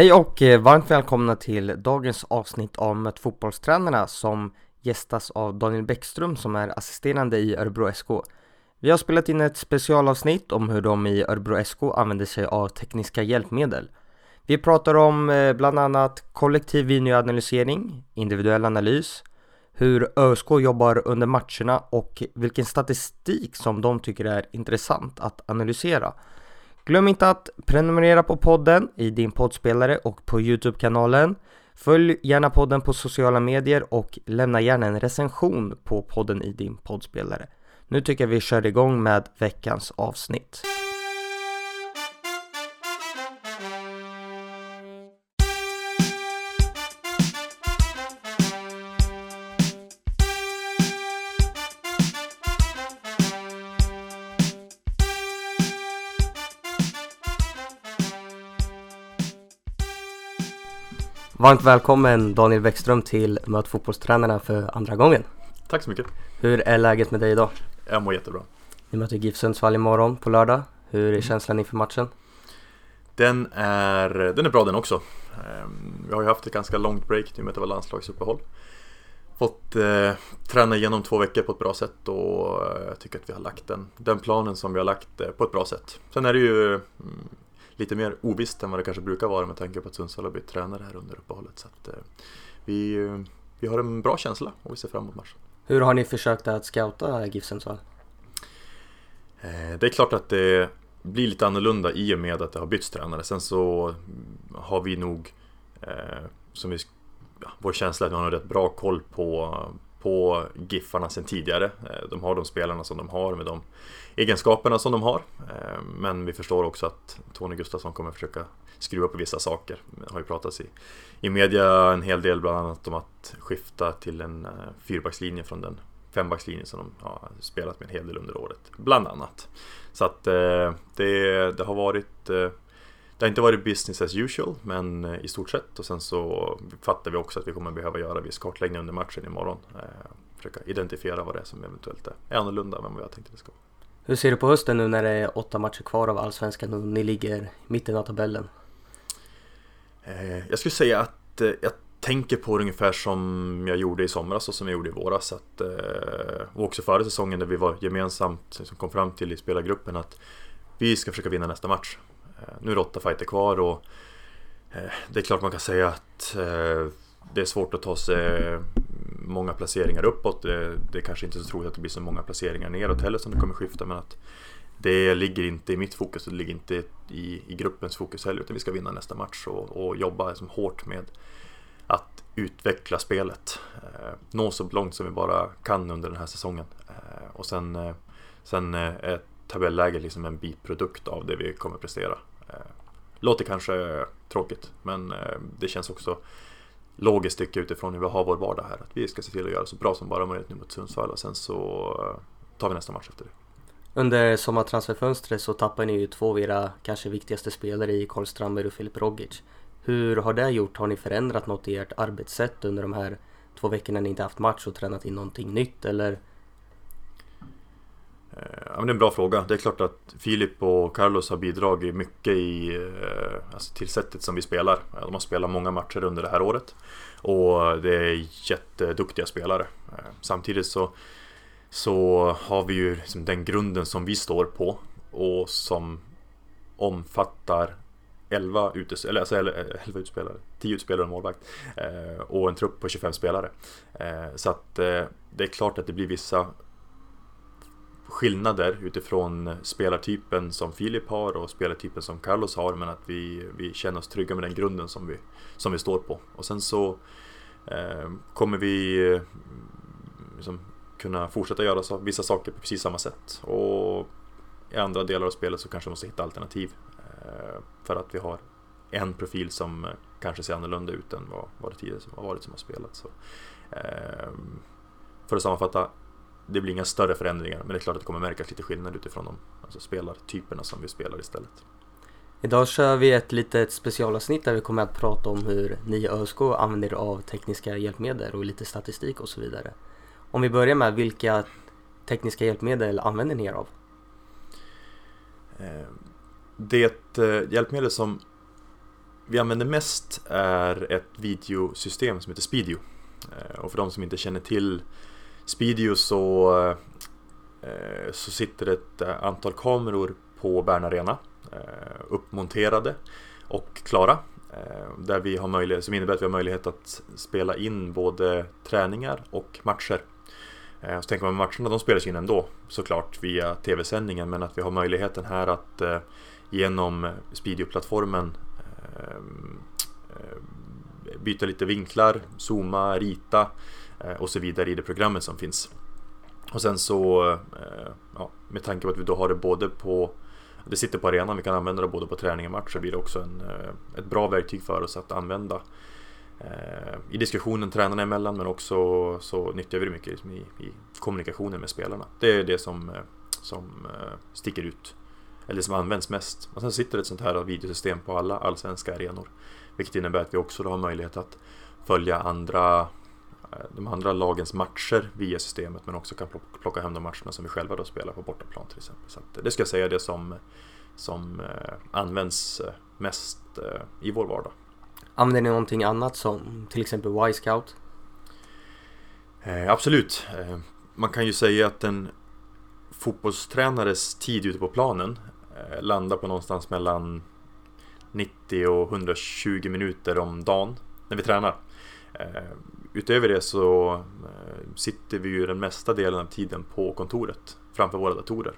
Hej och eh, varmt välkomna till dagens avsnitt av Möt fotbollstränarna som gästas av Daniel Bäckström som är assisterande i Örebro SK. Vi har spelat in ett specialavsnitt om hur de i Örebro SK använder sig av tekniska hjälpmedel. Vi pratar om eh, bland annat kollektiv videoanalysering, individuell analys, hur ÖSK jobbar under matcherna och vilken statistik som de tycker är intressant att analysera. Glöm inte att prenumerera på podden i din poddspelare och på Youtube-kanalen. Följ gärna podden på sociala medier och lämna gärna en recension på podden i din poddspelare. Nu tycker jag vi kör igång med veckans avsnitt. Varmt välkommen Daniel Bäckström till Möt fotbollstränarna för andra gången. Tack så mycket. Hur är läget med dig idag? Jag mår jättebra. Ni möter GIF Sundsvall imorgon på lördag. Hur är mm. känslan inför matchen? Den är, den är bra den också. Ehm, vi har ju haft ett ganska långt break i och med att det var landslagsuppehåll. Fått eh, träna igenom två veckor på ett bra sätt och eh, jag tycker att vi har lagt den, den planen som vi har lagt eh, på ett bra sätt. Sen är det ju mm, lite mer ovisst än vad det kanske brukar vara med tanke på att Sundsvall har blivit tränare här under uppehållet. Så att, eh, vi, vi har en bra känsla och vi ser fram emot matchen. Hur har ni försökt att scouta GIF Sundsvall? Eh, det är klart att det blir lite annorlunda i och med att det har bytts tränare. Sen så har vi nog, eh, som vi, ja, vår känsla att vi har rätt bra koll på, på Giffarna sen tidigare. Eh, de har de spelarna som de har med de egenskaperna som de har. Eh, men vi förstår också att Tony Gustafsson kommer försöka skruva på vissa saker. Det har ju pratats i, i media en hel del bland annat om att skifta till en eh, fyrbackslinje från den fembackslinje som de har spelat med en hel del under året. Bland annat. Så att eh, det, det har varit det har inte varit business as usual, men i stort sett. Och sen så fattar vi också att vi kommer behöva göra viss kartläggning under matchen imorgon. Eh, försöka identifiera vad det är som eventuellt är annorlunda än vad vi har tänkt att det ska vara. Hur ser du på hösten nu när det är åtta matcher kvar av Allsvenskan och ni ligger i mitten av tabellen? Eh, jag skulle säga att eh, jag tänker på det ungefär som jag gjorde i somras och som jag gjorde i våras. Att, eh, och också förra säsongen när vi var gemensamt, som kom fram till i spelargruppen att vi ska försöka vinna nästa match. Nu är det åtta fighter kvar och det är klart man kan säga att det är svårt att ta sig många placeringar uppåt. Det, det är kanske inte så troligt att det blir så många placeringar neråt heller som det kommer skifta men att det ligger inte i mitt fokus och det ligger inte i, i gruppens fokus heller utan vi ska vinna nästa match och, och jobba liksom hårt med att utveckla spelet. Eh, nå så långt som vi bara kan under den här säsongen. Eh, och sen, eh, sen eh, är tabelläget liksom en biprodukt av det vi kommer prestera. Eh, låter kanske tråkigt men eh, det känns också logiskt tycker utifrån hur vi har vår vardag här. Att vi ska se till att göra så bra som bara möjligt nu mot Sundsvall och sen så eh, tar vi nästa match efter det. Under sommartransferfönstret så tappar ni ju två av era kanske viktigaste spelare i Karl Strandberg och Filip Rogic. Hur har det gjort? Har ni förändrat något i ert arbetssätt under de här två veckorna ni inte haft match och tränat in någonting nytt eller Eh, ja, men det är en bra fråga. Det är klart att Filip och Carlos har bidragit mycket i, eh, alltså till sättet som vi spelar. De har spelat många matcher under det här året. Och det är jätteduktiga spelare. Eh, samtidigt så, så har vi ju liksom den grunden som vi står på och som omfattar 11, utes eller, alltså 11 utspelare, 10 utspelare och målvakt. och en trupp på 25 spelare. så att det är klart att det blir vissa skillnader utifrån spelartypen som Filip har och spelartypen som Carlos har men att vi, vi känner oss trygga med den grunden som vi, som vi står på. Och sen så eh, kommer vi eh, liksom, kunna fortsätta göra så, vissa saker på precis samma sätt. Och i andra delar av spelet så kanske vi måste hitta alternativ. Eh, för att vi har en profil som eh, kanske ser annorlunda ut än vad, vad det tidigare har varit som har spelat. Så, eh, för att sammanfatta, det blir inga större förändringar men det är klart att det kommer märkas lite skillnad utifrån de alltså spelartyperna som vi spelar istället. Idag kör vi ett litet specialavsnitt där vi kommer att prata om hur ni i ÖSK använder av tekniska hjälpmedel och lite statistik och så vidare. Om vi börjar med vilka tekniska hjälpmedel använder ni er av? Eh, det eh, hjälpmedel som vi använder mest är ett videosystem som heter Speedio. Eh, och för de som inte känner till Speedio så, eh, så sitter ett eh, antal kameror på Bern Arena eh, uppmonterade och klara. Eh, där vi har möjlighet, som innebär att vi har möjlighet att spela in både träningar och matcher. Så tänker man matcherna, de spelas in ändå såklart via tv-sändningen men att vi har möjligheten här att genom Speedio-plattformen eh, byta lite vinklar, zooma, rita Eh, och så vidare i det programmet som finns. Och sen så, eh, ja, med tanke på att vi då har det både på det sitter på arenan, vi kan använda det både på träning och match så blir det också en, eh, ett bra verktyg för oss att använda i diskussionen tränarna emellan men också så nyttjar vi det mycket liksom i, i kommunikationen med spelarna. Det är det som, som sticker ut eller som används mest. Och sen sitter ett sånt här videosystem på alla allsvenska arenor. Vilket innebär att vi också har möjlighet att följa andra de andra lagens matcher via systemet men också kan plocka hem de matcherna som vi själva då spelar på bortaplan till exempel. Så det ska jag säga det som, som eh, används eh, mest i vår vardag. Använder ni någonting annat som till exempel Y-scout? Eh, absolut. Eh, man kan ju säga att en fotbollstränares tid ute på planen Eh, landar på någonstans mellan 90 och 120 minuter om dagen när vi tränar. Utöver det så eh, sitter vi ju den mesta delen av tiden på kontoret framför våra datorer.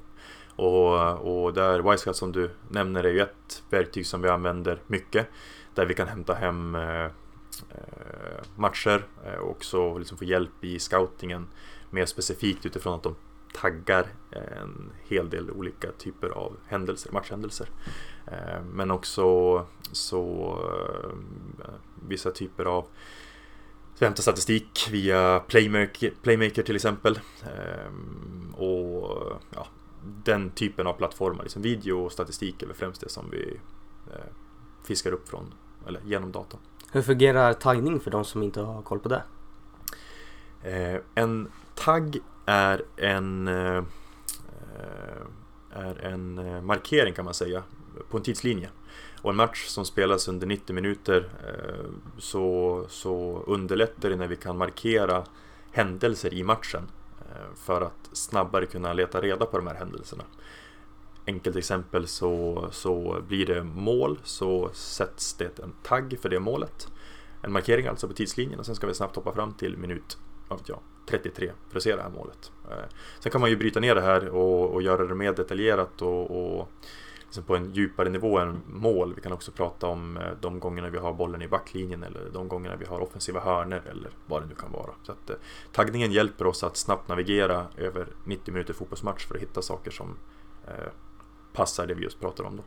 Och, och där Wisecat som du nämner är ju ett verktyg som vi använder mycket. Där vi kan hämta hem eh, eh, matcher och också liksom få hjälp i scoutingen mer specifikt utifrån att de taggar en hel del olika typer av händelser, matchhändelser. Men också så vissa typer av vi hämtar statistik via Playmaker, Playmaker till exempel. Eh, och ja, den typen av plattformar, liksom video och statistik är väl främst det som vi fiskar upp från, eller genom datorn. Hur fungerar taggning för de som inte har koll på det? En tagg är en, eh, är en eh, markering kan man säga på en tidslinje. Och en match som spelas under 90 minuter eh, så, så underlättar det när vi kan markera händelser i matchen eh, för att snabbare kunna leta reda på de här händelserna. Enkelt exempel så, så blir det mål så sätts det en tagg för det målet. En markering alltså på tidslinjen och sen ska vi snabbt hoppa fram till minut, jag, 33 för att se det här målet. Eh, sen kan man ju bryta ner det här och, och göra det mer detaljerat och, och liksom på en djupare nivå än mål. Vi kan också prata om eh, de gångerna vi har bollen i backlinjen eller de gångerna vi har offensiva hörner eller vad det nu kan vara. Så att, eh, taggningen hjälper oss att snabbt navigera över 90 minuter fotbollsmatch för att hitta saker som eh, passar det vi just pratar om då.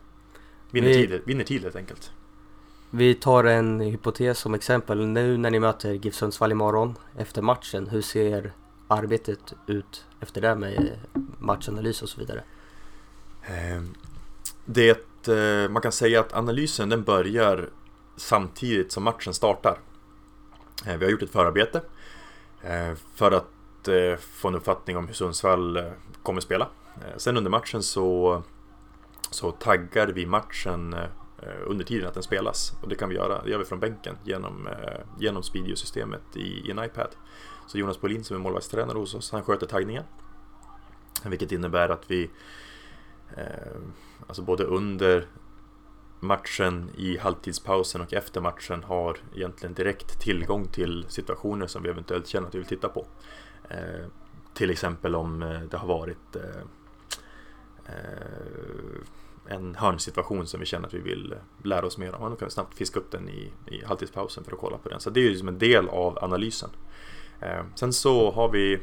Vinner, vi... tid, vinner tid helt enkelt. Vi tar en hypotes som exempel. Nu när ni möter GIF Sundsvall imorgon efter matchen, hur ser arbetet ut efter det med matchanalys och så vidare? Ehm, det, eh, man kan säga att analysen den börjar samtidigt som matchen startar. Eh, vi har gjort ett förarbete eh, för att få en uppfattning om hur Sundsvall kommer spela. Sen under matchen så, så taggar vi matchen under tiden att den spelas. Och det kan vi göra, det gör vi från bänken genom, genom Speedio-systemet i, i en iPad. Så Jonas Bolin som är målvaktstränare hos oss, han sköter taggningen. Vilket innebär att vi Eh, alltså både under matchen, i halvtidspausen och efter matchen har egentligen direkt tillgång till situationer som vi eventuellt känner att vi vill titta på. Eh, till exempel om eh, det har varit eh, eh, en hörnsituation som vi känner att vi vill lära oss mer om. Då kan vi snabbt fiska upp den i, i halvtidspausen för att kolla på den. Så det är ju som en del av analysen. Eh, sen så har vi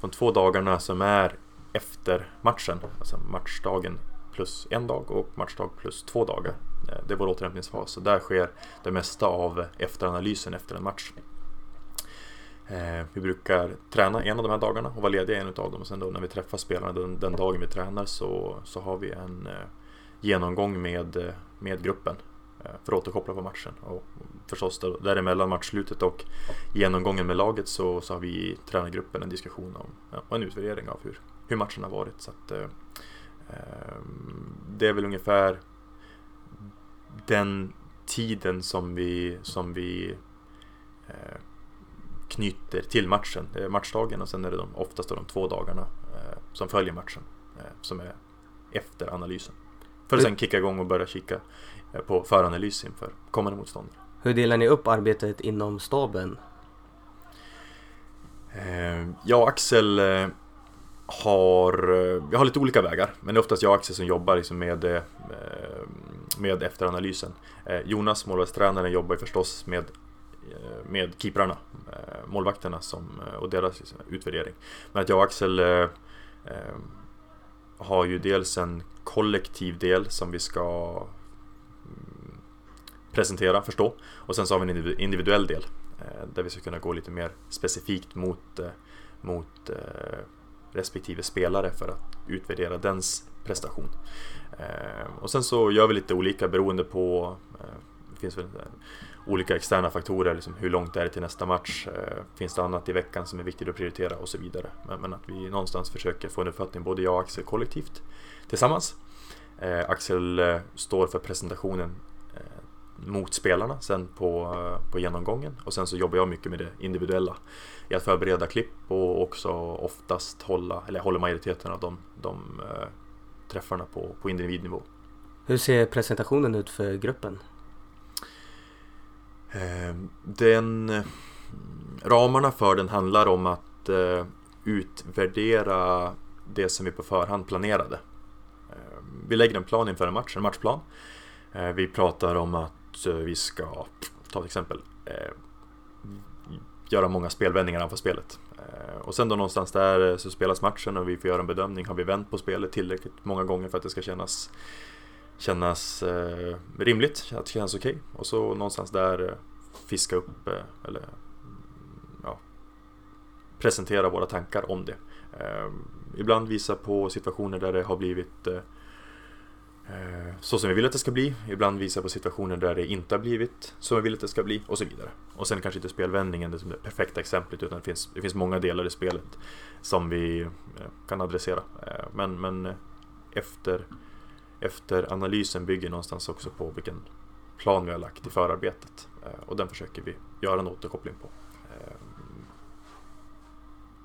de två dagarna som är efter matchen, alltså matchdagen plus en dag och matchdag plus två dagar. Eh, det är vår återhämtningsfas och där sker det mesta av efteranalysen efter en match. Eh, vi brukar träna en av de här dagarna och vara lediga en av dem och sen då när vi träffar spelarna den, den dagen vi tränar så, så har vi en eh, genomgång med, med gruppen för att återkoppla på matchen. Och förstås däremellan matchslutet och genomgången med laget så, så har vi i tränargruppen en diskussion om ja, en utvärdering av hur, hur matchen har varit. Så att, eh, eh, det är väl ungefär den tiden som vi, som vi eh, knyter till matchen. Det är matchdagen och sen är det de, oftast de två dagarna eh, som följer matchen eh, som är efter analysen. För att sen kicka igång och börja kika eh, på föranalys inför kommande motståndare. Hur delar ni upp arbetet inom staben? Jag och Axel har, eh, jag har lite olika vägar, men det är oftast jag och Axel som jobbar liksom med, eh, eh, med efteranalysen. Jonas, målvaktstränaren, jobbar förstås med, med keeprarna, målvakterna som, och deras liksom, utvärdering. Men att jag och Axel har ju dels en kollektiv del som vi ska mm, presentera, förstå. Och sen så har vi en individuell del Eh, där vi ska kunna gå lite mer specifikt mot, mot eh, respektive spelare för att utvärdera dens prestation. Eh, och sen så gör vi lite olika beroende på, eh, det finns väl eh, olika externa faktorer, liksom hur långt är det till nästa match? Finns det annat i veckan som är viktigt att prioritera och så vidare. Men, att vi någonstans försöker få en uppfattning, både jag och Axel kollektivt tillsammans. Axel står för presentationen mot spelarna sen på, på genomgången och sen så jobbar jag mycket med det individuella i att förbereda klipp och också oftast hålla, eller håller majoriteten av de, de äh, träffarna på, på individnivå. Hur ser presentationen ut för gruppen? Eh, den, ramarna för den handlar om att eh, utvärdera det som vi på förhand planerade. Vi lägger en plan inför en match, en matchplan. Vi pratar om att vi ska, ta ett exempel, eh, göra många spelvändningar för spelet. Eh, och sen då någonstans där eh, så spelas matchen och vi får göra en bedömning. Har vi vänt på spelet tillräckligt många gånger för att det ska kännas, kännas eh, rimligt, att det känns okej. Okay. Och så någonstans där eh, fiska upp, eh, eller mm, ja, presentera våra tankar om det. ibland visa på situationer där det har blivit Eh, Eh, så som vi vill att det ska bli, ibland visa på situationer där det inte har blivit som vi vill att det ska bli och så vidare. Och sen kanske inte spelvändningen det, som det perfekta exemplet utan det finns, det finns många delar i spelet som vi eh, kan adressera. Eh, men, men efter, efter analysen bygger någonstans också på vilken plan vi har lagt i förarbetet och den försöker vi göra en återkoppling på.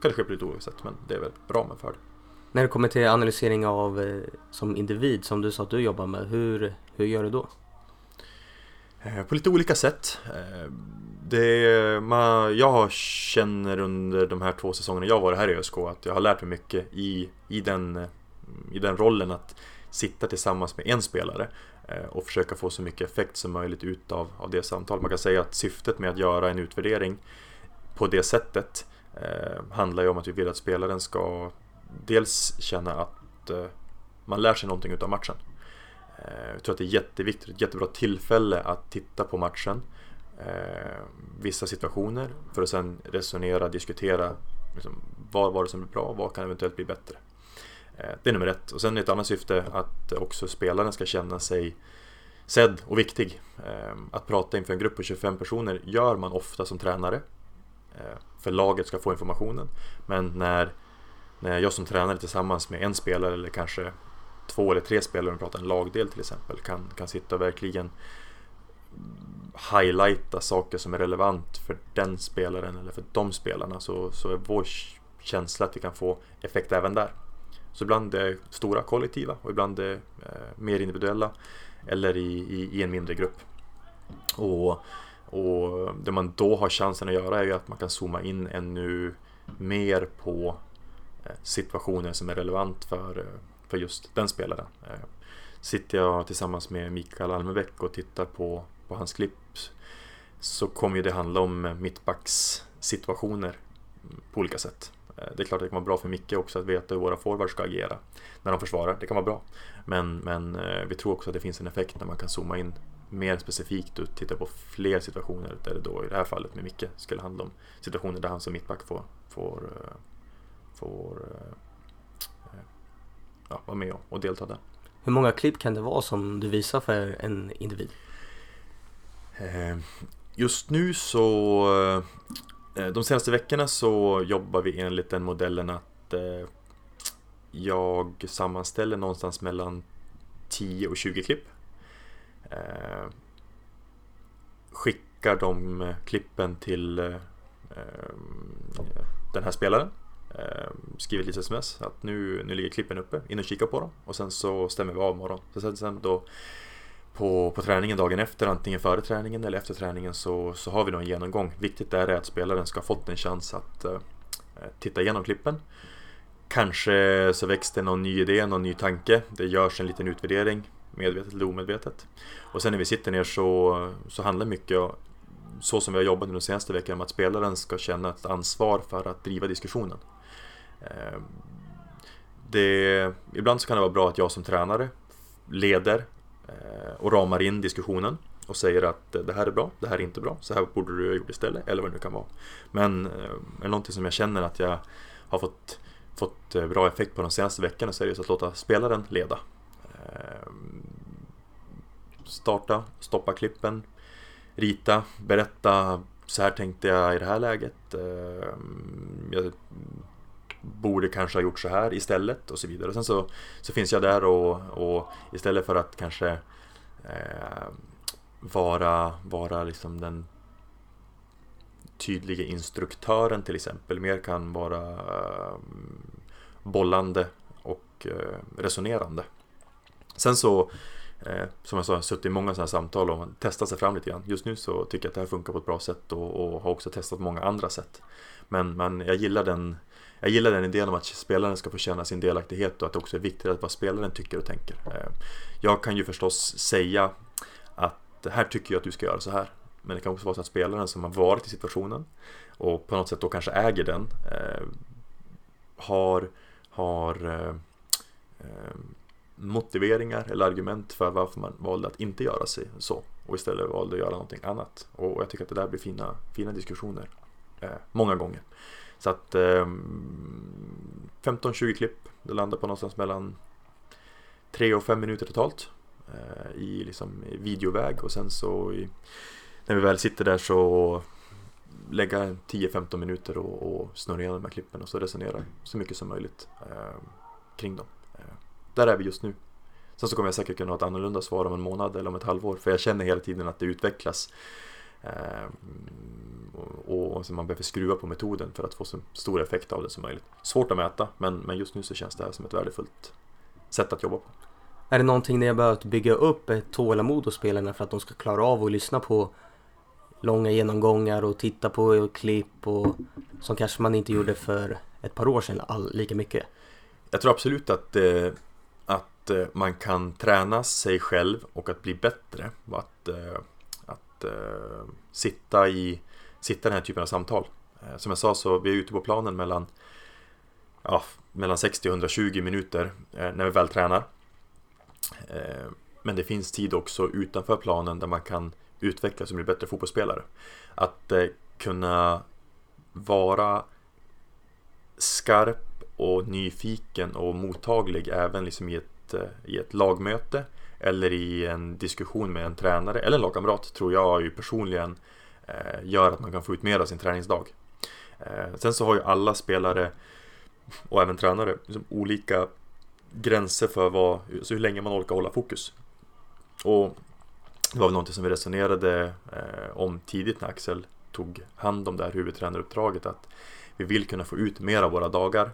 Kanske på lite olika sätt men det är väl ramen för det. När det kommer till analysering av eh, som individ, som du sa att du jobbar med, hur, hur gör du då? Eh, på lite olika sätt. Eh, det, man, jag känner under de här två säsongerna jag varit här i ÖSK att jag har lärt mig mycket i, i, den, i den rollen att sitta tillsammans med en spelare och försöka få så mycket effekt som möjligt utav av det samtalet. Man kan säga att syftet med att göra en utvärdering på det sättet eh, handlar ju om att vi vill att spelaren ska dels känna att eh, man lär sig någonting utav matchen. Eh, jag tror att det är jätteviktigt, ett jättebra tillfälle att titta på matchen, eh, vissa situationer för att sen resonera, diskutera liksom, vad var det som blev bra, vad kan eventuellt bli bättre. Det är nummer ett. Och sen ett annat syfte att också spelaren ska känna sig sedd och viktig. Att prata inför en grupp på 25 personer gör man ofta som tränare. För laget ska få informationen. Men när när jag som tränare tillsammans med en spelare eller kanske två eller tre spelare, om vi pratar en lagdel till exempel, kan, kan sitta och verkligen highlighta saker som är relevant för den spelaren eller för de spelarna så, så är vår känsla att vi kan få effekt även där. Så ibland är det stora kollektiva och ibland är det eh, mer individuella eller i, i, i, en mindre grupp. Och, och det man då har chansen att göra är ju att man kan zooma in ännu mer på situationer som är relevant för, eh, för just den spelaren. Eh, sitter jag tillsammans med Mikael Almebäck och tittar på, på hans klipp så kommer ju det handla om eh, mittbackssituationer på olika sätt. Det är klart att det kan vara bra för Micke också att veta hur våra forwards ska agera när de försvarar. Det kan vara bra. Men, men vi tror också att det finns en effekt när man kan zooma in mer specifikt och titta på fler situationer där det då i det här fallet med Micke skulle handla om situationer där han som mittback får, får får eh, ja, vara med och, delta där. Hur många klipp kan det vara som du visar för en individ? Eh, just nu så eh, de senaste veckorna så jobbar vi enligt den modellen att jag sammanställer någonstans mellan 10 och 20 klipp. skickar de klippen till den här spelaren Ehm, skriver ett litet sms att nu, nu ligger klippen uppe, in och kika på dem och sen så stämmer vi av imorgon. Så sen, sen då på, på träningen dagen efter, antingen före träningen eller efter träningen så, så har vi då en genomgång. Viktigt är att spelaren ska ha fått en chans att eh, titta igenom klippen. Kanske så väcks det någon ny idé, någon ny tanke. Det görs en liten utvärdering, medvetet eller omedvetet. Och sen när vi sitter ner så, så handlar mycket, så som vi har jobbat de senaste veckorna, om att spelaren ska känna ett ansvar för att driva diskussionen. Ehm, det, ibland så kan det vara bra att jag som tränare leder eh, och ramar in diskussionen och säger att det här är bra, det här är inte bra, så här borde du ha gjort istället eller vad det nu kan vara. Men eh, är någonting som jag känner att jag har fått, fått eh, bra effekt på de senaste veckorna så är det just att låta spelaren leda. Ehm, starta, stoppa klippen, rita, berätta så här tänkte jag i det här läget. Ehm, jag borde kanske ha gjort så här istället och så vidare. Och sen så, så finns jag där och, och istället för att kanske eh, vara, vara liksom den tydliga instruktören till exempel, mer kan vara eh, bollande och eh, resonerande. Sen så eh, som jag sa, jag har suttit i många sådana samtal och testat sig fram lite grann. Just nu så tycker jag att det här funkar på ett bra sätt och, och har också testat många andra sätt. Men, men jag gillar den jag gillar den idén om att spelaren ska få känna sin delaktighet och att det också är viktigt att vad spelaren tycker och tänker. Eh, jag kan ju förstås säga att här tycker jag att du ska göra så här. Men det kan också vara så att spelaren som har varit i situationen och på något sätt då kanske äger den eh, har, har eh, motiveringar eller argument för varför man valde att inte göra sig så och istället valde att göra någonting annat. Och jag tycker att det där blir fina, fina diskussioner många gånger. Så att eh, 15-20 klipp, det landar på någonstans mellan 3 och 5 minuter totalt eh, i liksom videoväg och sen så i, när vi väl sitter där så lägga 10-15 minuter och, och snurra igenom de här klippen och så resonera så mycket som möjligt eh, kring dem. Eh, där är vi just nu. Sen så kommer jag säkert kunna ha ett annorlunda svar om en månad eller om ett halvår för jag känner hela tiden att det utvecklas. Eh, och, och man behöver skruva på metoden för att få så stor effekt av det som möjligt. Svårt att mäta, men, men just nu så känns det här som ett värdefullt sätt att jobba på. Är det någonting ni har behövt bygga upp ett tålamod hos spelarna för att de ska klara av att lyssna på långa genomgångar och titta på klipp och som kanske man inte gjorde för ett par år sedan all, lika mycket? Jag tror absolut att, eh, att eh, man kan träna sig själv och att bli bättre. Att, eh, att eh, sitta i sitta i den här typen av samtal. Eh, som jag sa så vi är ute på planen mellan, ja, mellan 60 och 120 minuter eh, när vi väl tränar. Eh, men det finns tid också utanför planen där man kan utvecklas och bli bättre fotbollsspelare. Att eh, kunna vara skarp och nyfiken och mottaglig även liksom i, ett, eh, i ett lagmöte eller i en diskussion med en tränare eller en lagkamrat tror jag ju personligen Eh, gör att man kan få ut mer av sin träningsdag. Eh, sen så har ju alla spelare och även tränare liksom olika gränser för vad, så hur länge man orkar hålla fokus. Och det var väl någonting som vi resonerade eh, om tidigt när Axel tog hand om det här huvudtränaruppdraget att vi vill kunna få ut mer av våra dagar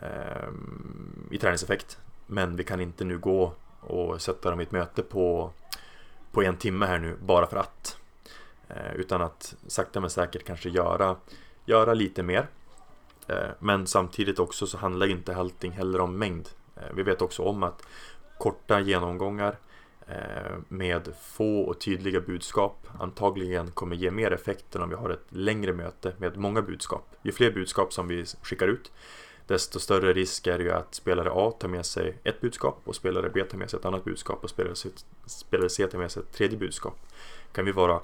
ehm, i träningseffekt men vi kan inte nu gå och sätta dem i ett möte på, på en timme här nu bara för att eh, utan att sakta men säkert kanske göra, göra lite mer. Eh, men samtidigt också så handlar inte allting heller om mängd. Eh, vi vet också om att korta genomgångar med få och tydliga budskap antagligen kommer ge mer effekt än om vi har ett längre möte med många budskap. Ju fler budskap som vi skickar ut desto större risk är det ju att spelare A tar med sig ett budskap och spelare B tar med sig ett annat budskap och spelare C tar med sig ett tredje budskap. Kan vi vara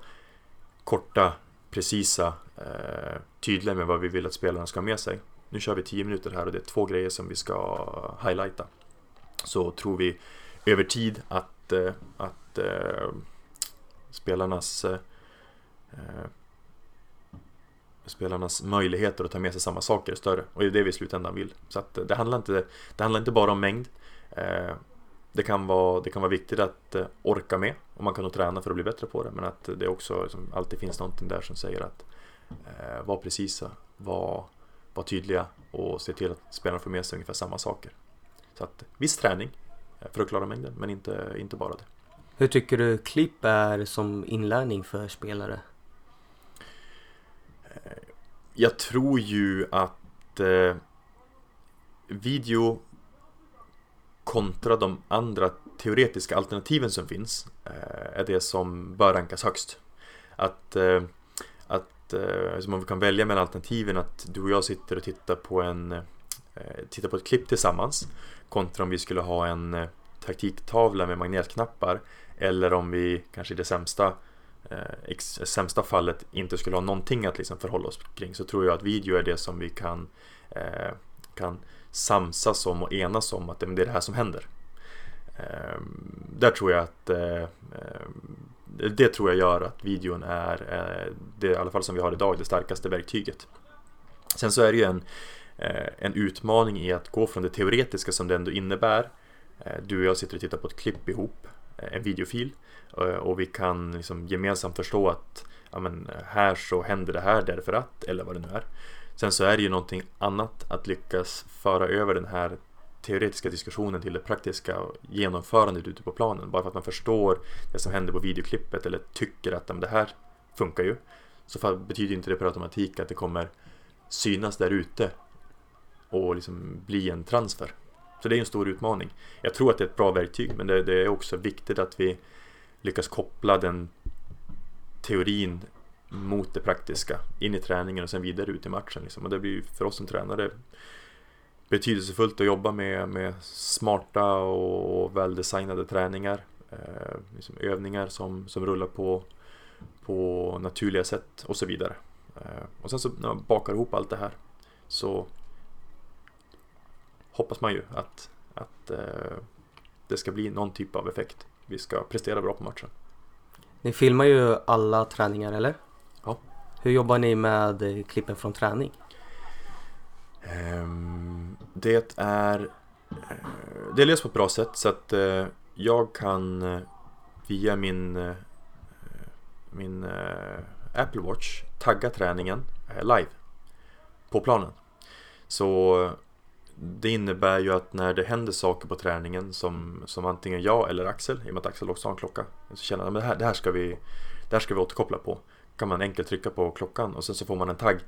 korta, precisa, eh, tydliga med vad vi vill att spelarna ska ha med sig. Nu kör vi 10 minuter här och det är två grejer som vi ska highlighta. Så tror vi över tid att, eh, att eh, spelarnas eh, spelarnas möjligheter att ta med sig samma saker är större och det är det vi i slutändan vill. Så att eh, det handlar inte, det handlar inte bara om mängd. Eh, det kan, vara, det kan vara viktigt att eh, orka med och man kan nog träna för att bli bättre på det men att det också liksom, alltid finns någonting där som säger att eh, var precisa, var, var tydliga och se till att spelarna får med sig ungefär samma saker. Så att viss träning för att klara mängden men inte, inte bara det. Hur tycker du klipp är som inlärning för spelare? Jag tror ju att eh, video kontra de andra teoretiska alternativen som finns eh, är det som bör rankas högst. Att, eh, att eh, om vi kan välja mellan alternativen att du och jag sitter och tittar på en eh, tittar på ett klipp tillsammans kontra om vi skulle ha en eh, taktiktavla med magnetknappar eller om vi kanske i det sämsta eh, sämsta fallet inte skulle ha någonting att liksom förhålla oss kring så tror jag att video är det som vi kan, eh, kan samsas om och enas om att det är det här som händer. Eh, där tror jag att eh, eh, det tror jag gör att videon är, eh, det i alla fall som vi har idag, det starkaste verktyget. Sen så är det ju en, eh, en utmaning i att gå från det teoretiska som det ändå innebär. Eh, du och jag sitter och tittar på ett klipp ihop en videofil eh, Eh, och vi kan liksom gemensamt förstå att ja, men eh, här så händer det här därför att eller vad det nu är. Sen så är det ju någonting annat att lyckas föra över den här teoretiska diskussionen till det praktiska genomförandet ute på planen. Bara för att man förstår det som händer på videoklippet eller tycker att det här funkar ju. Så betyder inte det per automatik att det kommer synas där ute och liksom bli en transfer. Så det är en stor utmaning. Jag tror att det är ett bra verktyg men det, det är också viktigt att vi lyckas koppla den teorin mot det praktiska in i träningen och sen vidare ut i matchen. Liksom. Och det blir för oss som tränare betydelsefullt att jobba med, med smarta och väldesignade träningar. Eh, liksom övningar som, som rullar på, på naturliga sätt och så vidare. Eh, och sen så när man bakar ihop allt det här så hoppas man ju att, att eh, det ska bli någon typ av effekt. Vi ska prestera bra på matchen. Ni filmar ju alla träningar eller? Ja. Hur jobbar ni med eh, klippen från träning? Um, det är uh, Det är löst på ett bra sätt så att uh, jag kan uh, via min min Apple Watch tagga träningen live på planen. Så det innebär ju att när det händer saker på träningen som, som antingen jag eller Axel, i och med att Axel också har en klocka, så känner att det här, det ska vi det här ska vi återkoppla på. kan man enkelt trycka på klockan och sen så får man en tagg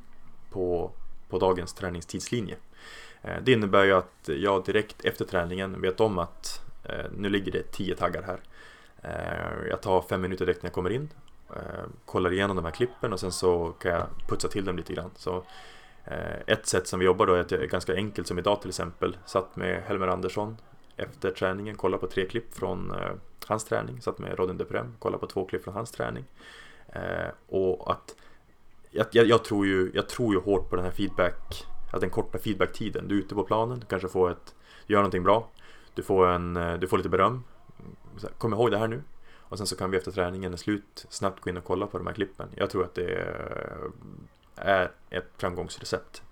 på, på dagens träningstidslinje. Eh, det innebär ju att jag direkt efter träningen vet om att eh, nu ligger det 10 taggar här. Eh, jag tar fem minuter direkt när jag kommer in, kollar igenom de här klippen och sen så kan jag putsa till dem lite grann. Så Eh, ett sätt som vi jobbar då är att jag är ganska enkelt som idag till exempel. Satt med Helmer Andersson efter träningen, kollade på tre klipp från eh, hans träning. Satt med Rodin Deprem, kollade på två klipp från hans träning. Eh, och att jag, jag, jag, tror ju, jag tror ju hårt på den här feedback, att den korta feedbacktiden. Du är ute på planen, du kanske får ett, du gör någonting bra, du får, en, du får lite beröm. Kom ihåg det här nu. Och sen så kan vi efter träningen är slut snabbt gå in och kolla på de här klippen. Jag tror att det är är ett framgångsrecept.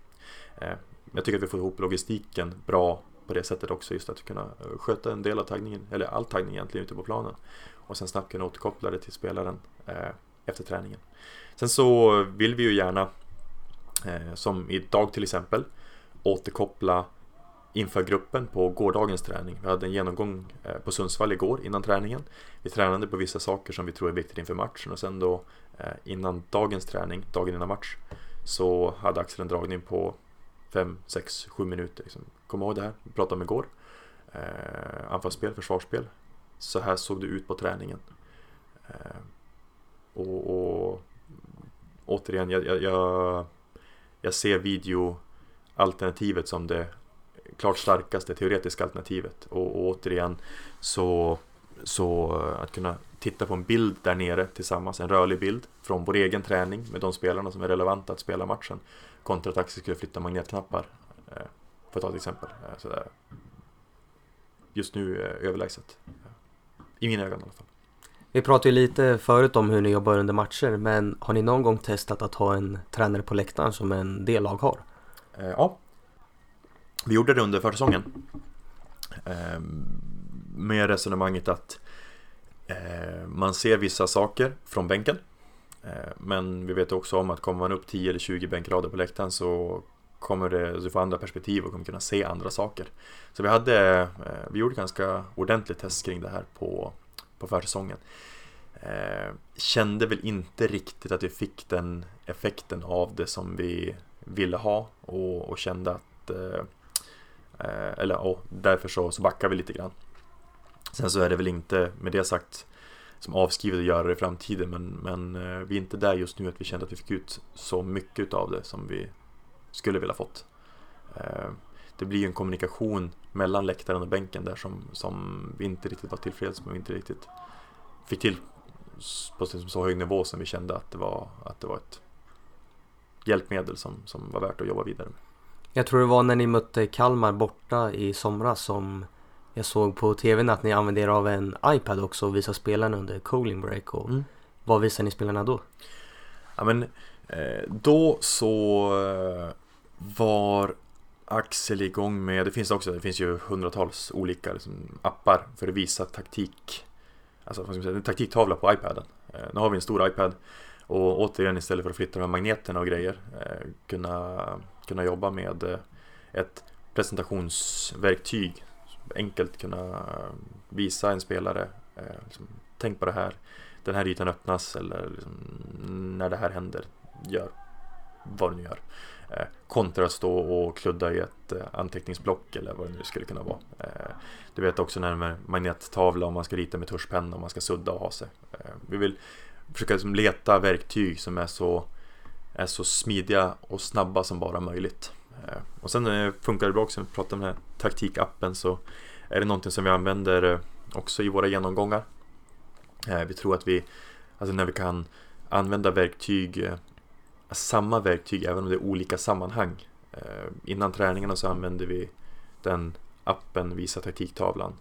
Eh, jag tycker att vi får ihop logistiken bra på det sättet också, just att kunna eh, sköta en del av taggningen, eller all taggning egentligen ute på planen och sen snabbt kunna återkoppla det till spelaren eh, efter träningen. Sen så vill vi ju gärna, som idag till exempel, återkoppla inför gruppen på gårdagens träning. Vi hade en genomgång eh, på Sundsvall igår innan träningen. Vi tränade på vissa saker som vi tror är viktigt inför matchen och sen då eh, innan dagens träning, dagen innan match, så hade Axel en dragning på 5, 6, 7 minuter. Liksom. Kom ihåg det här, vi pratade om igår. Eh, anfallsspel, försvarsspel. Så här såg det ut på träningen. Eh, och, och återigen, jag, jag, jag ser videoalternativet som det klart starkaste teoretiska alternativet. Och, och återigen så, så att kunna titta på en bild där nere tillsammans, en rörlig bild från vår egen träning med de spelarna som är relevanta att spela matchen kontra att Axel skulle flytta magnetknappar eh, för att ta ett exempel. Eh, så just nu eh, överlägset. I mina ögon i alla fall. Vi pratade ju lite förut om hur ni jobbar under matcher men har ni någon gång testat att ha en tränare på läktaren som en del lag har? Ja, vi gjorde det under försäsongen. Ehm, med resonemanget att eh, man ser vissa saker från bänken. Eh, men vi vet också om att kommer man upp 10 eller 20 bänkrader på läktaren så kommer det, du får andra perspektiv och kommer kunna se andra saker. Så vi hade, eh, vi gjorde ganska ordentligt test kring det här på, på försäsongen. Eh, kände väl inte riktigt att vi fick den effekten av det som vi ville ha och, och kände att eh Eh, eller och därför så, så backar vi lite grann. Sen så är det väl inte med det sagt som avskrivet att göra det i framtiden men, men eh, vi är inte där just nu att vi kände att vi fick ut så mycket av det som vi skulle vilja fått. Eh, det blir ju en kommunikation mellan läktaren och bänken där som, som vi inte riktigt var tillfreds med och inte riktigt fick till på så hög nivå som vi kände att det var, att det var ett hjälpmedel som, som var värt att jobba vidare med. Jag tror det var när ni mötte Kalmar borta i somras som jag såg på tvn att ni använde er av en iPad också och visade spelarna under cooling break. Och mm. Vad visade ni spelarna då? Ja men eh, då så eh, var Axel igång med, det finns också, det finns ju hundratals olika liksom, appar för att visa taktik Alltså vad ska man säga, en taktiktavla på iPaden eh, Nu har vi en stor iPad och återigen istället för att flytta de här magneterna och grejer kunna, kunna jobba med eh, ett presentationsverktyg. Enkelt kunna eh, visa en spelare eh, liksom, Tänk på det här. Den här ytan öppnas eller liksom, när det här händer Gör vad du nu gör. Kontra att stå och kludda i ett anteckningsblock eller vad det nu skulle kunna vara. Du vet också när med magnettavla om man ska rita med tuschpenna om man ska sudda och ha sig. Vi vill försöka liksom leta verktyg som är så är så smidiga och snabba som bara möjligt. Eh, och sen eh, funkar det bra också, vi pratar om den här taktikappen så är det någonting som vi använder eh, också i våra genomgångar. Vi tror att vi, alltså när vi kan använda verktyg, samma verktyg även om det är olika sammanhang. Innan träningarna så använder vi den appen Visa taktiktavlan.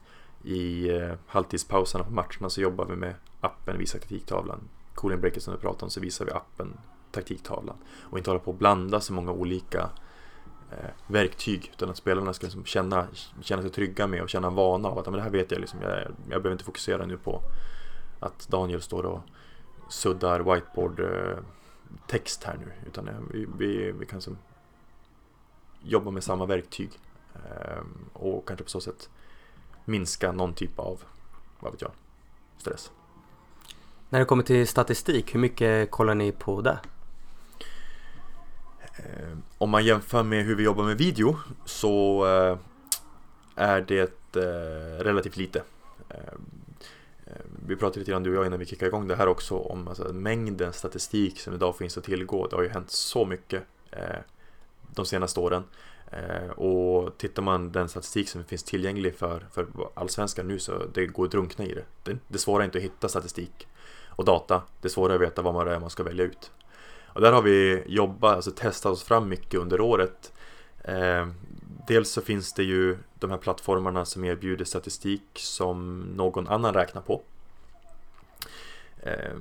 I halvtidspauserna på matcherna så jobbar vi med appen Visa taktiktavlan. Cooling breaket som du pratade om så visar vi appen taktiktavlan. Och inte hålla på att blanda så många olika eh, verktyg utan att spelarna ska liksom känna, känna sig trygga med och känna vana av att men det här vet jag liksom, jag, jag behöver inte fokusera nu på att Daniel står och suddar whiteboard eh, text här nu utan eh, vi, vi, vi kan som jobba med samma verktyg eh, och kanske på så sätt minska någon typ av, vad vet jag, stress. När det kommer till statistik, hur mycket kollar ni på det? Eh, om man jämför med hur vi jobbar med video så eh, är det eh, relativt lite. Eh, eh, vi pratade lite grann du och jag innan vi kickade igång det här också om alltså, mängden statistik som idag finns att tillgå. Det har ju hänt så mycket eh, de senaste åren. Och tittar man den statistik som finns tillgänglig för, för allsvenskan nu så det går att drunkna i det. Det, det är inte att hitta statistik och data. Det svåra är att veta vad man är man ska välja ut. Och där har vi jobbat, alltså testat oss fram mycket under året. Eh, dels så finns det ju de här plattformarna som erbjuder statistik som någon annan räknar på. Eh,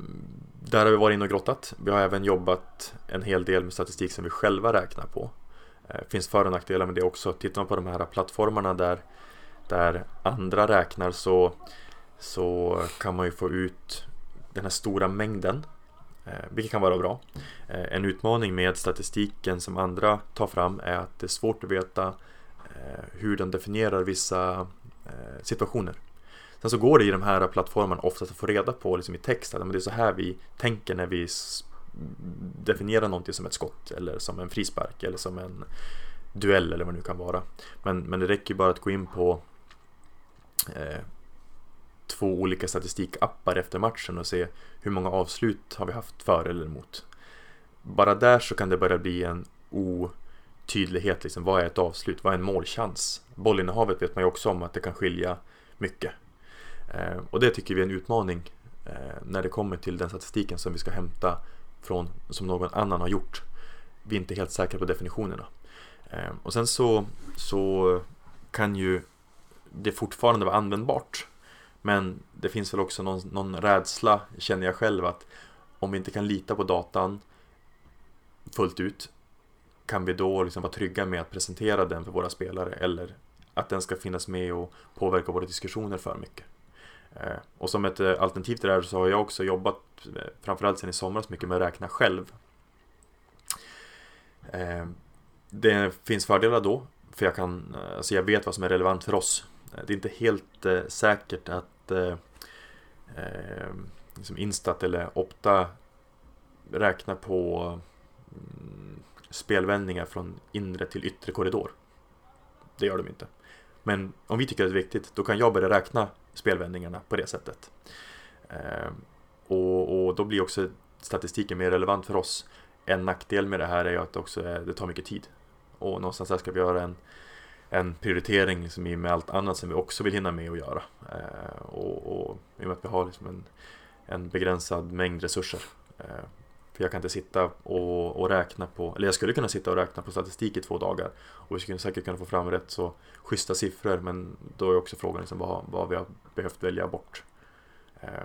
där har vi varit inne och grottat. Vi har även jobbat en hel del med statistik som vi själva räknar på. Det eh, finns för och nackdelar med det också. Tittar man på de här plattformarna där, där andra räknar så, så kan man ju få ut den här stora mängden Eh, vilket kan vara bra. Eh, en utmaning med statistiken som andra tar fram är att det är svårt att veta eh, hur den definierar vissa situationer. Sen så går det i de här plattformarna oftast att få reda på liksom i text att det är så här vi tänker när vi definierar någonting som ett skott eller som en frispark eller som en duell eller vad det nu kan vara. Men, men det räcker ju bara att gå in på eh, två olika statistikappar efter matchen och se hur många avslut har vi haft för eller emot. Bara där så kan det börja bli en otydlighet, liksom. vad är ett avslut, vad är en målchans? Bollinnehavet vet man ju också om att det kan skilja mycket. Eh, och det tycker vi är en utmaning eh, när det kommer till den statistiken som vi ska hämta från, som någon annan har gjort. Vi är inte helt säkra på definitionerna. Eh, och sen så, så kan ju det fortfarande vara användbart men det finns väl också någon, någon rädsla, känner jag själv, att om vi inte kan lita på datan fullt ut kan vi då liksom vara trygga med att presentera den för våra spelare eller att den ska finnas med och påverka våra diskussioner för mycket. Eh, och som ett eh, alternativ till det här så har jag också jobbat, eh, framförallt sen i somras, mycket med att räkna själv. Det finns fördelar då, för jag, kan, alltså jag vet vad som är relevant för oss. Det är inte helt säkert att Eh, eh, liksom Instat eller Opta räknar på mm, spelvändningar från inre till yttre korridor. Det gör de inte. Men om vi tycker att det är viktigt, då kan jag börja räkna spelvändningarna på det sättet. Eh, och, och, då blir också statistiken mer relevant för oss. En nackdel med det här är ju att också, eh, det tar mycket tid. Och någonstans här ska vi göra en, en prioritering liksom med allt annat som vi också vill hinna med att göra. Eh, och, och i och med att vi har liksom en, en begränsad mängd resurser. Eh, för jag kan inte sitta och, och, räkna på, eller jag skulle kunna sitta och räkna på statistik i två dagar och vi skulle säkert kunna få fram rätt så schyssta siffror men då är också frågan liksom vad, vad vi har behövt välja bort. Eh,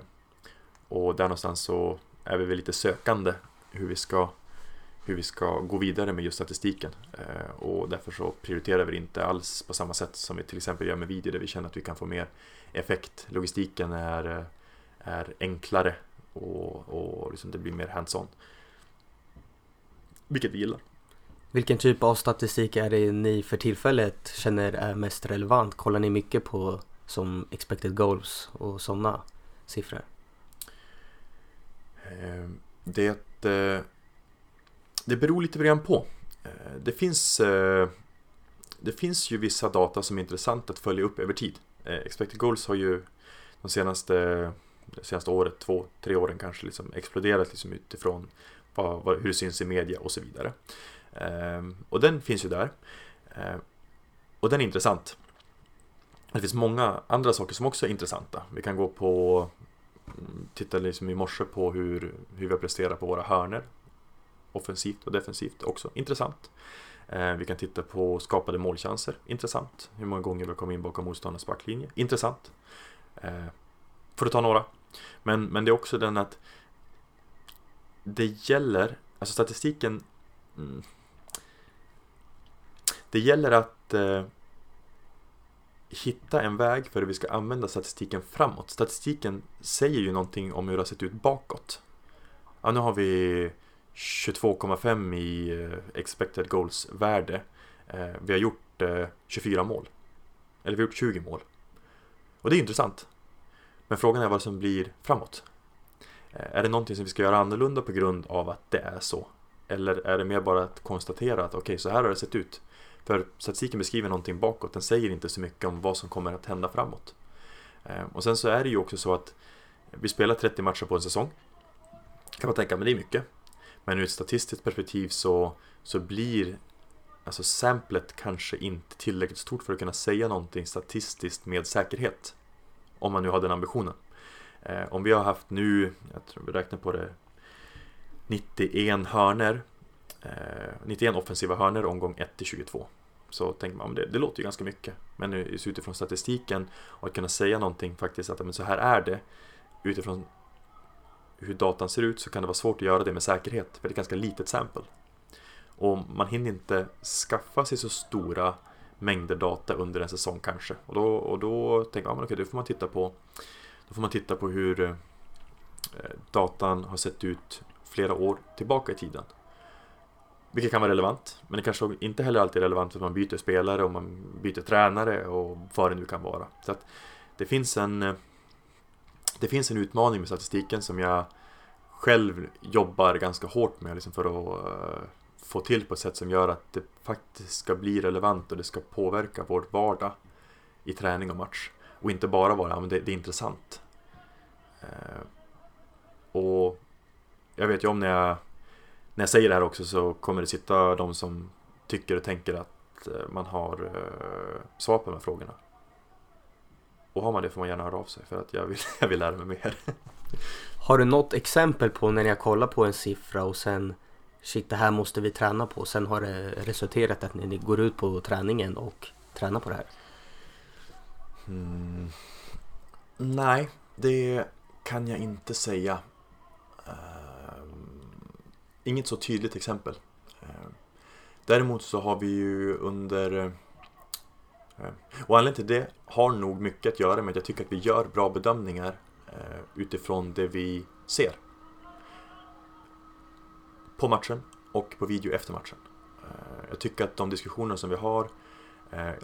och där någonstans så är vi väl lite sökande hur vi ska, hur vi ska gå vidare med just statistiken. Eh, och därför så prioriterar vi det inte alls på samma sätt som vi till exempel gör med video där vi känner att vi kan få mer effekt. Logistiken är, är enklare och, och liksom det blir mer hands-on. Vilket vi gillar. Vilken typ av statistik är det ni för tillfället känner är mest relevant? Kollar ni mycket på som expected goals och sådana siffror? Ehm, det, eh, det beror lite grann på. Eh, det finns, eh, det finns ju vissa data som är intressant att följa upp över tid. Eh, Expected goals har ju de senaste de senaste året, två, tre åren kanske liksom exploderat liksom utifrån vad, vad, hur det syns i media och så vidare. Ehm, och den finns ju där. Ehm, och den är intressant. Det finns många andra saker som också är intressanta. Vi kan gå på tittade Titta liksom i morse på hur, hur vi har presterat på våra hörner Offensivt och defensivt, också intressant. Eh, vi kan titta på skapade målchanser, intressant. Hur många gånger vi har kommit in bakom motståndarnas backlinje, intressant. Eh, för att ta några. Men, men det är också den att det gäller, alltså statistiken mm, Det gäller att eh, hitta en väg för hur vi ska använda statistiken framåt. Statistiken säger ju någonting om hur det har sett ut bakåt. Ja, nu har vi 22,5 i eh, expected goals värde. Eh, vi har gjort eh, 24 mål. Eller vi har gjort 20 mål. Och det är intressant. Men frågan är vad som blir framåt. Är det någonting som vi ska göra annorlunda på grund av att det är så? Eller är det mer bara att konstatera att okej, okay, så här har det sett ut. För statistiken beskriver någonting bakåt, den säger inte så mycket om vad som kommer att hända framåt. Och sen så är det ju också så att vi spelar 30 matcher på en säsong. Kan man tänka, men det är mycket. Men ur ett statistiskt perspektiv så, så blir alltså samplet kanske inte tillräckligt stort för att kunna säga någonting statistiskt med säkerhet. Om man nu har den ambitionen. Eh, om vi har haft nu, jag tror vi räknar på det, 91 hörner, eh, 91 offensiva hörner omgång 1 till 22. Så tänker man, det, det låter ju ganska mycket. Men utifrån statistiken och att kunna säga någonting faktiskt att men så här är det utifrån hur datan ser ut så kan det vara svårt att göra det med säkerhet för det är ett ganska litet sample. Och man hinner inte skaffa sig så stora mängder data under en säsong kanske. Och då, och då tänker man, okej, då får man titta på då får man titta på hur eh, datan har sett ut flera år tillbaka i tiden. Vilket kan vara relevant, men det kanske inte heller alltid är relevant för att man byter spelare och man byter tränare och vad det nu kan vara. Så att det finns en eh, det finns en utmaning med statistiken som jag själv jobbar ganska hårt med liksom för att eh, få till på ett sätt som gör att det faktiskt ska bli relevant och det ska påverka vår vardag i träning och match. Och inte bara vara, ja, men det, det är intressant. Eh, och jag vet ju om när jag, när jag säger det här också så kommer det sitta de som tycker och tänker att eh, man har eh, svar på de här frågorna. Och har man det får man gärna höra av sig för att jag vill, jag vill lära mig mer. Har du något exempel på när jag kollar på en siffra och sen shit det här måste vi träna på. Sen har det resulterat att ni går ut på träningen och tränar på det här. Mm. Nej, det kan jag inte säga. Uh, inget så tydligt exempel. Uh, däremot så har vi ju under Eh, och anledningen till det har nog mycket att göra med att jag tycker att vi gör bra bedömningar eh, utifrån det vi ser. På matchen och på video efter matchen. Eh, jag tycker att de diskussioner som vi har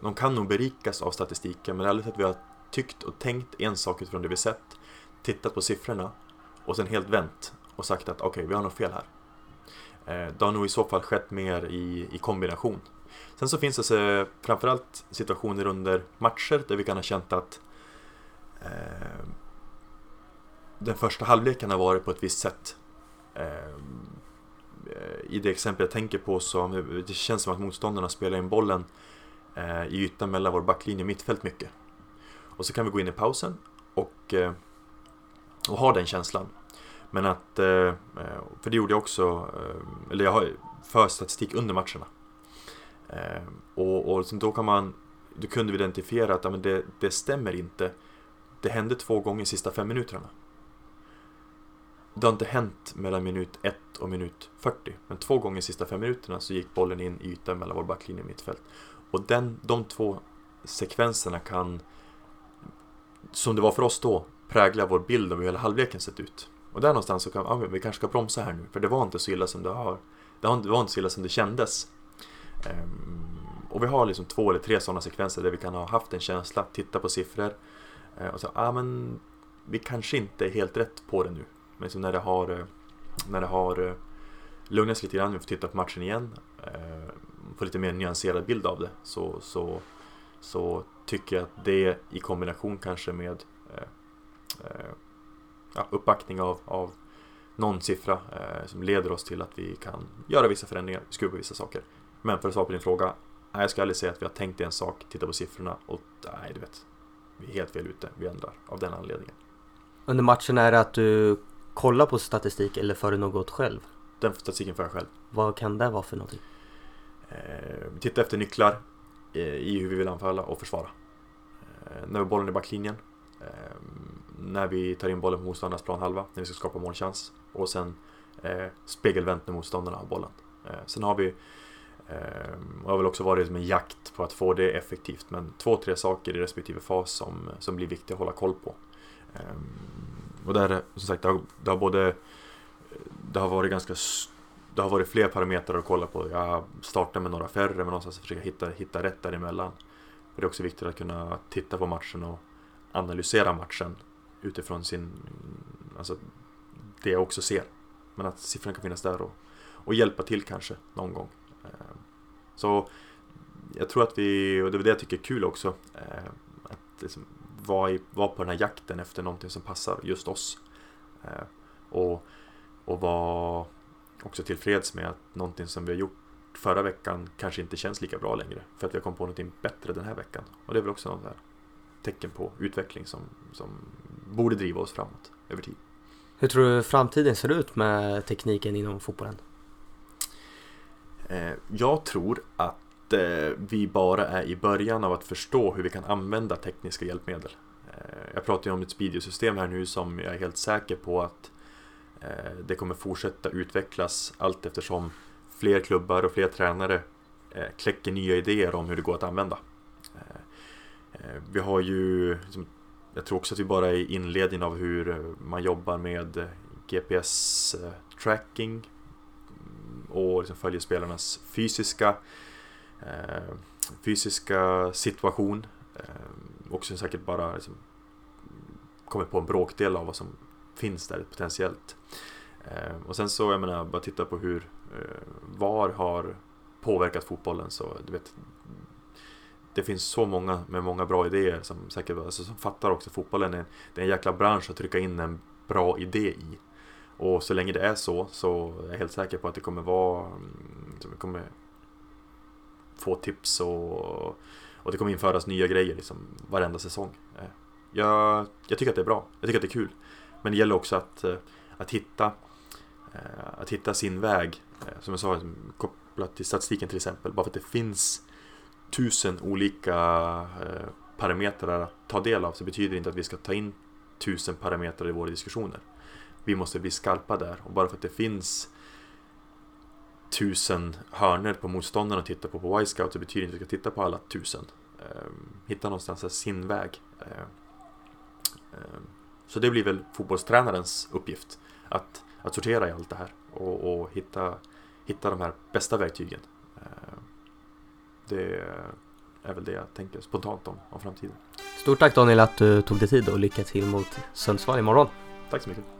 de kan nog berikas av statistiken men det är att vi har tyckt och tänkt en sak utifrån det vi sett tittat på siffrorna och sen helt vänt och sagt att okej, okay, vi har något fel här. Det har nog i så fall skett mer i, i kombination. Sen så finns det så, framförallt situationer under matcher där vi kan ha känt att eh, den första halvleken har varit på ett visst sätt. Eh, I det exempel jag tänker på så det känns som att motståndarna spelar in bollen eh, i ytan mellan vår backlinje och mittfält mycket. Och så kan vi gå in i pausen och, eh, och ha den känslan. Men att, eh, eh, för det gjorde jag också, eller jag har för statistik under matcherna. Eh, och, och då kan man, då kunde vi identifiera att ja, men det, det stämmer inte. Det hände två gånger sista fem minuterna. Det har inte hänt mellan minut 1 och minut 40. Men två gånger sista fem minuterna så gick bollen in i ytan mellan vår backlinje och mittfält. Och den, de två sekvenserna kan som det var för oss då, prägla vår bild av hur hela halvleken sett ut. Och där någonstans så kan ja, vi kanske ska bromsa här nu, för det var inte så illa som det har. Det var inte så illa som det kändes. Ehm, och vi har liksom två eller tre sådana sekvenser där vi kan ha haft en känsla, titta på siffror eh, och så, ja ah, men vi kanske inte är helt rätt på det nu. Men så när det har, eh, när det har eh, lugnat sig lite grann, vi får titta på matchen igen, få lite mer nyanserad bild av det, så, så, så tycker jag att det i kombination kanske med ja, uppbackning av, av någon siffra eh, som leder oss till att vi kan göra vissa förändringar, skruva på vissa saker. Men för att svara på din fråga, nej, jag ska aldrig säga att vi har tänkt en sak, titta på siffrorna och nej, du vet, vi är helt fel ute, vi ändrar av den anledningen. Under matchen är det att du kollar på statistik eller för du något själv? Den statistiken för jag själv. Vad kan det vara för någonting? Eh, vi tittar efter nycklar i hur vi vill anfalla och försvara. Eh, när vi har bollen i backlinjen, eh, när vi tar in bollen på motståndarnas planhalva, när vi ska skapa målchans och sen eh, spegelvänt när motståndarna har bollen. Sen har vi Ehm, och har väl också varit som en jakt på att få det effektivt men två, tre saker i respektive fas som, som blir viktiga att hålla koll på. Ehm, och där, som sagt, det har, det har både det har varit ganska det har varit fler parametrar att kolla på. Jag startar med några färre men någonstans försöka hitta, hitta rätt däremellan. Och det är också viktigt att kunna titta på matchen och analysera matchen utifrån sin, alltså det jag också ser. Men att siffrorna kan finnas där och, och hjälpa till kanske någon gång. Så jag tror att vi, och det är det jag tycker är kul också, eh, att liksom vara, vara på den här jakten efter någonting som passar just oss. Eh, och, och vara också tillfreds med att någonting som vi har gjort förra veckan kanske inte känns lika bra längre. För att vi har kommit på någonting bättre den här veckan. Och det är väl också något där tecken på utveckling som, som borde driva oss framåt över tid. Hur tror du framtiden ser ut med tekniken inom fotbollen? Eh, jag tror att eh, vi bara är i början av att förstå hur vi kan använda tekniska hjälpmedel. Eh, jag pratar ju om ett speediosystem här nu som jag är helt säker på att det kommer fortsätta utvecklas allt eftersom fler klubbar och fler tränare kläcker nya idéer om hur det går att använda. Vi har ju, jag tror också att vi bara är i inledningen av hur man jobbar med GPS-tracking och liksom följer spelarnas fysiska, eh, fysiska situation. Eh, som säkert bara liksom, kommit på en bråkdel av vad som finns där potentiellt. Eh, och sen så, jag menar, bara titta på hur Eh, VAR har påverkat fotbollen så du vet det finns så många med många bra idéer som säkert alltså, som fattar också fotbollen är, det är en jäkla bransch att trycka in en bra idé i. Och så länge det är så så är jag helt säker på att det kommer vara mm, vi kommer få tips och, och det kommer införas nya grejer liksom varenda säsong. Eh, jag, jag tycker att det är bra, jag tycker att det är kul. Men det gäller också att, eh, att hitta eh, att hitta sin väg som jag sa, liksom, kopplat till statistiken till exempel. Bara för att det finns tusen olika parametrar att ta del av så betyder det inte att vi ska ta in tusen parametrar i våra diskussioner. Vi måste bli skarpa där och bara för att det finns tusen hörner på motståndaren att titta på på Y-scout så betyder det inte att vi ska titta på alla tusen. hitta någonstans sin väg. Så det blir väl fotbollstränarens uppgift att, att sortera i allt det här och, och hitta, hitta de här bästa verktygen. Det är väl det jag tänker spontant om, om framtiden. Stort tack Daniel att du tog dig tid och lycka till mot Sundsvall imorgon. Tack så mycket.